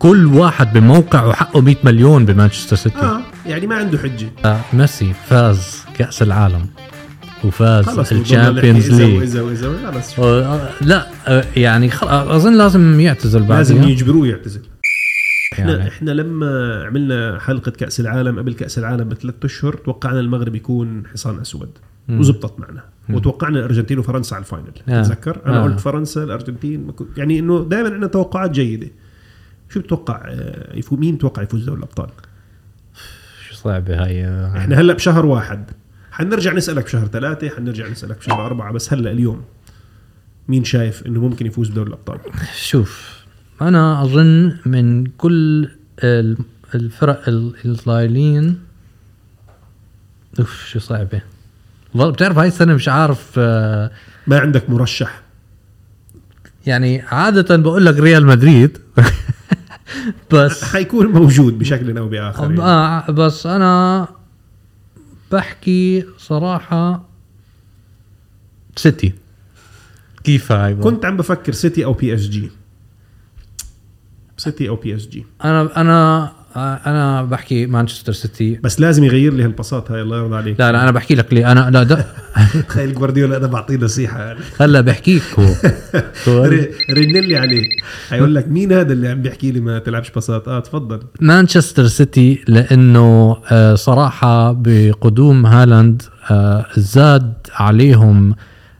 كل واحد بموقع وحقه 100 مليون بمانشستر سيتي. آه يعني ما عنده حجة. آه. ميسي فاز كأس العالم وفاز ال Champions League خلص شو. آه، لا آه، يعني خل... آه، أظن لازم يعتزل لازم بعدها يجبروه يعتزل. إحنا يعني. إحنا لما عملنا حلقة كأس العالم قبل كأس العالم بثلاث أشهر توقعنا المغرب يكون حصان أسود. مم. وزبطت معنا. وتوقعنا الأرجنتين وفرنسا على ال final. آه. تتذكر؟ أنا آه. قلت فرنسا الأرجنتين يعني إنه دائما عندنا توقعات جيدة. شو بتوقع آه، يفوز مين توقع يفوز دوري الأبطال؟ شو صعبه هاي آه، إحنا هلأ بشهر واحد. حنرجع نسألك بشهر ثلاثة حنرجع نسألك بشهر أربعة بس هلأ اليوم مين شايف إنه ممكن يفوز بدوري الأبطال؟ شوف أنا أظن من كل ال- الفرق ال- الايطاليين أوف شو صعبة. بتعرف هاي السنة مش عارف آه، ما عندك مرشح. يعني عادة بقول لك ريال مدريد. بس حيكون موجود بشكل أو بآخر يعني. آه بس أنا بحكي صراحة سيتي كيف هاي؟ كنت عم بفكر سيتي أو بي اس جي سيتي أو بي اس جي أنا أنا أنا بحكي مانشستر سيتي. بس لازم يغير لي هالبساط هاي الله يرضى عليك. لا لا أنا بحكي لك ليه. أنا لا ده تخيل جوارديولا أنا بعطيه نصيحة يعني. هلا بحكيك هو. ري- رنلي عليه. حيقول لك مين هذا اللي عم بيحكي لي ما تلعبش بساط آه تفضل. مانشستر سيتي لأنه آه، صراحة بقدوم هالاند آه، زاد عليهم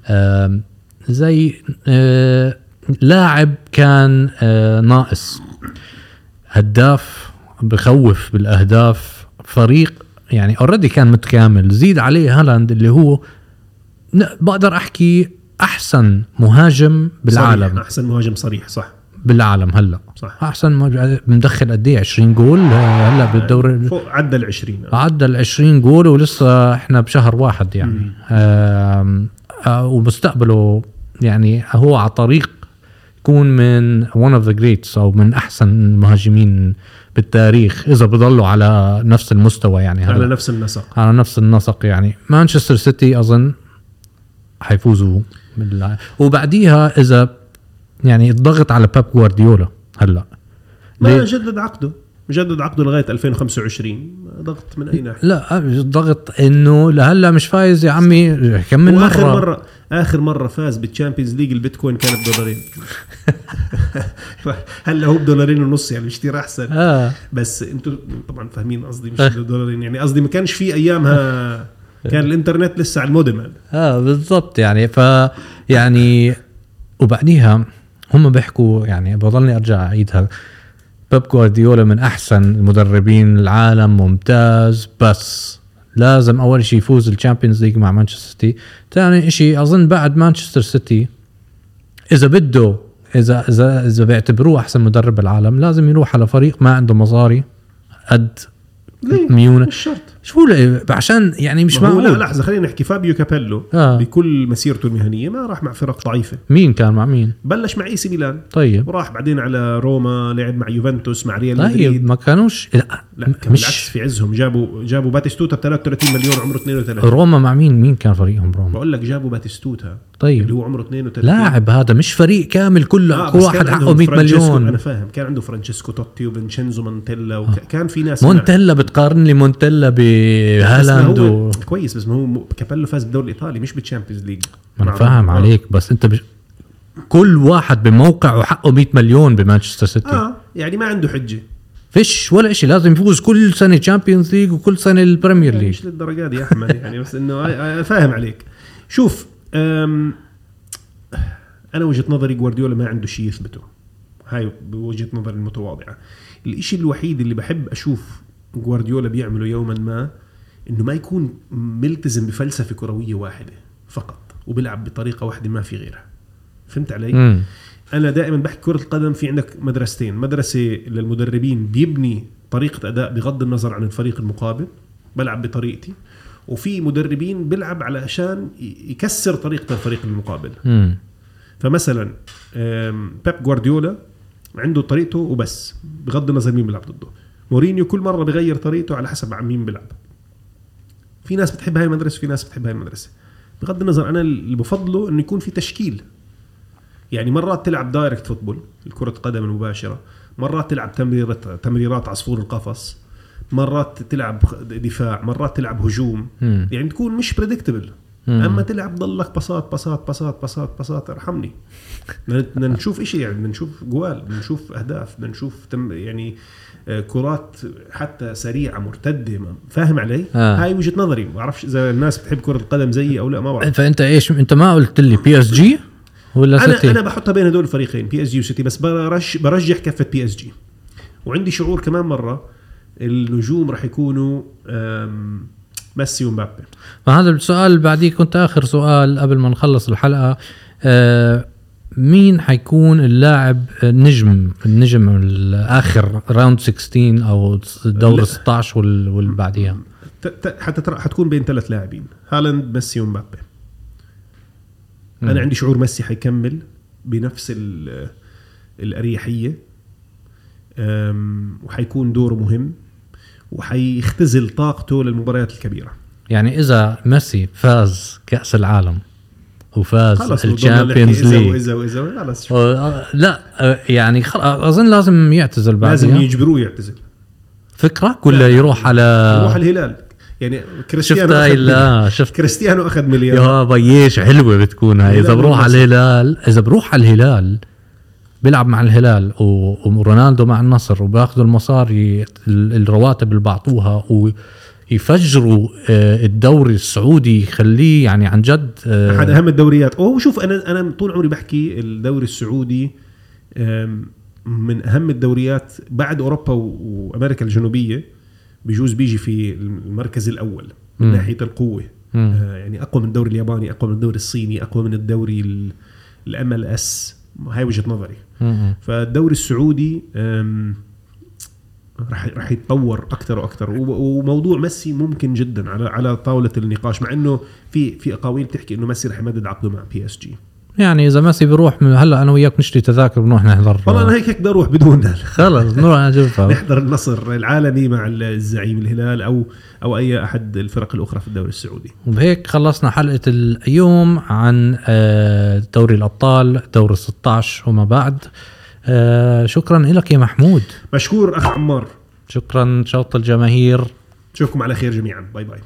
آه، زي آه، لاعب كان آه، ناقص. هداف بخوف بالأهداف. فريق يعني already كان متكامل. زيد عليه هالاند اللي هو بقدر أحكي أحسن مهاجم بالعالم. صريح. أحسن مهاجم صريح صح. بالعالم هلأ. صح. أحسن مهاجم مدخل قد إيه؟ 20 جول آه، هلأ بالدوري. فوق عدى ال 20 عدى ال 20 جول ولسه إحنا بشهر واحد يعني. آه، ومستقبله يعني هو على طريق يكون من one of the greats أو من أحسن المهاجمين بالتاريخ إذا بضلوا على نفس المستوى يعني. على نفس النسق. على نفس النسق يعني. مانشستر سيتي أظن حيفوزوا بالله وبعديها إذا يعني الضغط على بيب جوارديولا هلأ. ما؟ جدد عقده. جدد عقده لغاية 2025 ضغط من اي ناحيه لا الضغط إنه لهلأ مش فايز يا عمي كم من مرة, مرة آخر مرة فاز بال Champions League البيتكوين كانت بدولارين هلا هو بدولارين ونص يعني بيشتري أحسن. آه. بس أنتم طبعا فاهمين قصدي مش دولارين يعني قصدي ما كانش في ايامها كان الإنترنت لسه على المودم. آه بالضبط. يعني ف يعني وبعديها هم بيحكوا يعني بضلني أرجع أعيدها. بيب جوارديولا من أحسن المدربين العالم ممتاز. بس لازم أول شيء يفوز ال Champions League مع مانشستر سيتي. ثاني شيء أظن بعد مانشستر سيتي إذا بده اذا اذا إذا بيعتبروه أحسن مدرب بالعالم لازم يروح على فريق ما عنده مصاري قد ليه؟ ميونه مش شرط. شو عشان يعني مش هو لا معقول لحظة خلينا نحكي. فابيو كابيلو آه. بكل مسيرته المهنية ما راح مع فرق ضعيفة. مين كان مع مين؟ بلش مع إي سي ميلان. طيب. وراح بعدين على روما لعب مع يوفنتوس مع ريال طيب مدريد. ما كانوش لا, لا كان بالعكس مش في عزهم. جابوا جابوا باتيستوتا ب 33 مليون عمره 32 روما مع مين؟ مين كان فريقهم روما؟ بقول لك جابوا باتيستوتا اللي طيب هو عمره 32 لاعب هذا مش فريق كامل كله آه كل واحد حقه عندهم 100 فرانشيسكو- أنا مليون فاهم. كان عنده فرانشيسكو توتي وفينشينزو مونتيلا وكان في ناس مونتيلا بتقارن لي مونتيلا بهالاند و... كويس بس ما هو كابيلو فاز بالدوري الإيطالي مش بالتشامبيونز ليج. أنا فاهم آه. عليك بس أنت بش... كل واحد بموقع وحقه 100 مليون بمانشستر سيتي. آه يعني ما عنده حجة. فيش ولا شيء لازم يفوز كل سنة تشامبيونز ليج وكل سنة البريمير يعني ليج مش للدرجة دي يا أحمد يعني بس إنه فاهم عليك. شوف أنا وجهة نظري جوارديولا ما عنده شيء يثبته. هاي بوجهه نظري المتواضعة. الإشي الوحيد اللي بحب أشوف جوارديولا بيعمله يوما ما إنه ما يكون ملتزم بفلسفة كروية واحدة فقط وبيلعب بطريقة واحدة ما في غيرها. فهمت علي؟ امم أنا دائما بحكي كرة القدم في عندك مدرستين. مدرسة للمدربين بيبني طريقة أداء بغض النظر عن الفريق المقابل بلعب بطريقتي. وفي مدربين بيلعب علشان يكسر طريقة الفريق المقابل. امم فمثلا بيب جوارديولا عنده طريقته وبس بغض النظر مين بيلعب ضده. مورينيو كل مرة بغير طريقته على حسب عن مين بيلعب. في ناس بتحب هاي المدرسة في ناس بتحب هاي المدرسة. بغض النظر أنا اللي بفضله إنه يكون في تشكيل. يعني مرات تلعب direct football الكرة قدم المباشرة مرات تلعب تمريرات تمريرات عصفور القفص مرات تلعب دفاع مرات تلعب هجوم مم. يعني تكون مش predictable. أما تلعب ضلك بساط بساط بساط بساط بساط ارحمني بدنا بدنا نشوف شيء يعني بدنا نشوف جوال بدنا نشوف أهداف بدنا نشوف تم يعني آه، كرات حتى سريعة مرتدة فاهم علي؟ آه. هاي وجهة نظري ما بعرفش إذا الناس بتحب كرة القدم زيي أو لا ما بعرف فأنت إيش أنت ما قلت لي بي اس جي ولا أنا سيتي أنا بحطها بين هدول الفريقين بي اس جي وسيتي بس برش برجح كفة بي اس جي وعندي شعور كمان مرة النجوم راح يكونوا ميسي ومبابي. فهذا السؤال بعديه كنت آخر سؤال قبل ما نخلص الحلقة آه مين حيكون اللاعب النجم النجم الآخر round 16 أو الدور لا. 16 وال- واللي بعديها ت- ت- حتى حتكون بين ثلاث لاعبين هالاند ميسي ومبابي. أنا عندي شعور ميسي حيكمل بنفس ال- الأريحية. وحيكون دوره مهم وحيختزل طاقته للمباريات الكبيرة. يعني إذا ميسي فاز كأس العالم وفاز ال Champions League. وإذا وإذا خلص لا يعني خل... أظن لازم يعتزل لازم بعدها يجبروه يعتزل. فكرك ولا يروح على يروح الهلال. يعني كريستيانو شفت هاي لا شفت كريستيانو أخذ مليار يا بيش حلوة بتكون هاي. إذا بروح على. الهلال إذا بروح على الهلال بيلعب مع الهلال ورونالدو مع النصر وباخذوا المصاري ال- الرواتب اللي بعطوها ويفجروا آه، الدوري السعودي يخليه يعني عن جد آه، أحد أهم الدوريات. أوه شوف أنا أنا طول عمري بحكي الدوري السعودي من أهم الدوريات بعد أوروبا وأمريكا الجنوبية. بجوز بيجي في المركز الأول من مم. ناحية القوة. آه، يعني أقوى من الدوري الياباني أقوى من الدوري الصيني أقوى من الدوري ال MLS هاي وجهة نظري. م- فالدوري السعودي راح راح يتطور أكثر وأكثر. وموضوع ميسي ممكن جدا على على طاولة النقاش مع إنه في في أقاويل بتحكي إنه ميسي راح يمدد عقده مع بي اس جي يعني إذا ميسي بيروح من هلأ أنا وياك نشتري تذاكر بنروح نحضر. والله أنا هيك هيك بدي أروح بدون خلص نروح نشوفها نحضر النصر العالمي مع الزعيم الهلال أو أو أي أحد الفرق الأخرى في الدوري السعودي. وبهيك خلصنا حلقة اليوم عن آه، دوري الأبطال دور 16 وما بعد. آه، شكرا لك يا محمود. مشكور أخ عمار. شكرا شوط الجماهير. نشوفكم على خير جميعا. bye bye.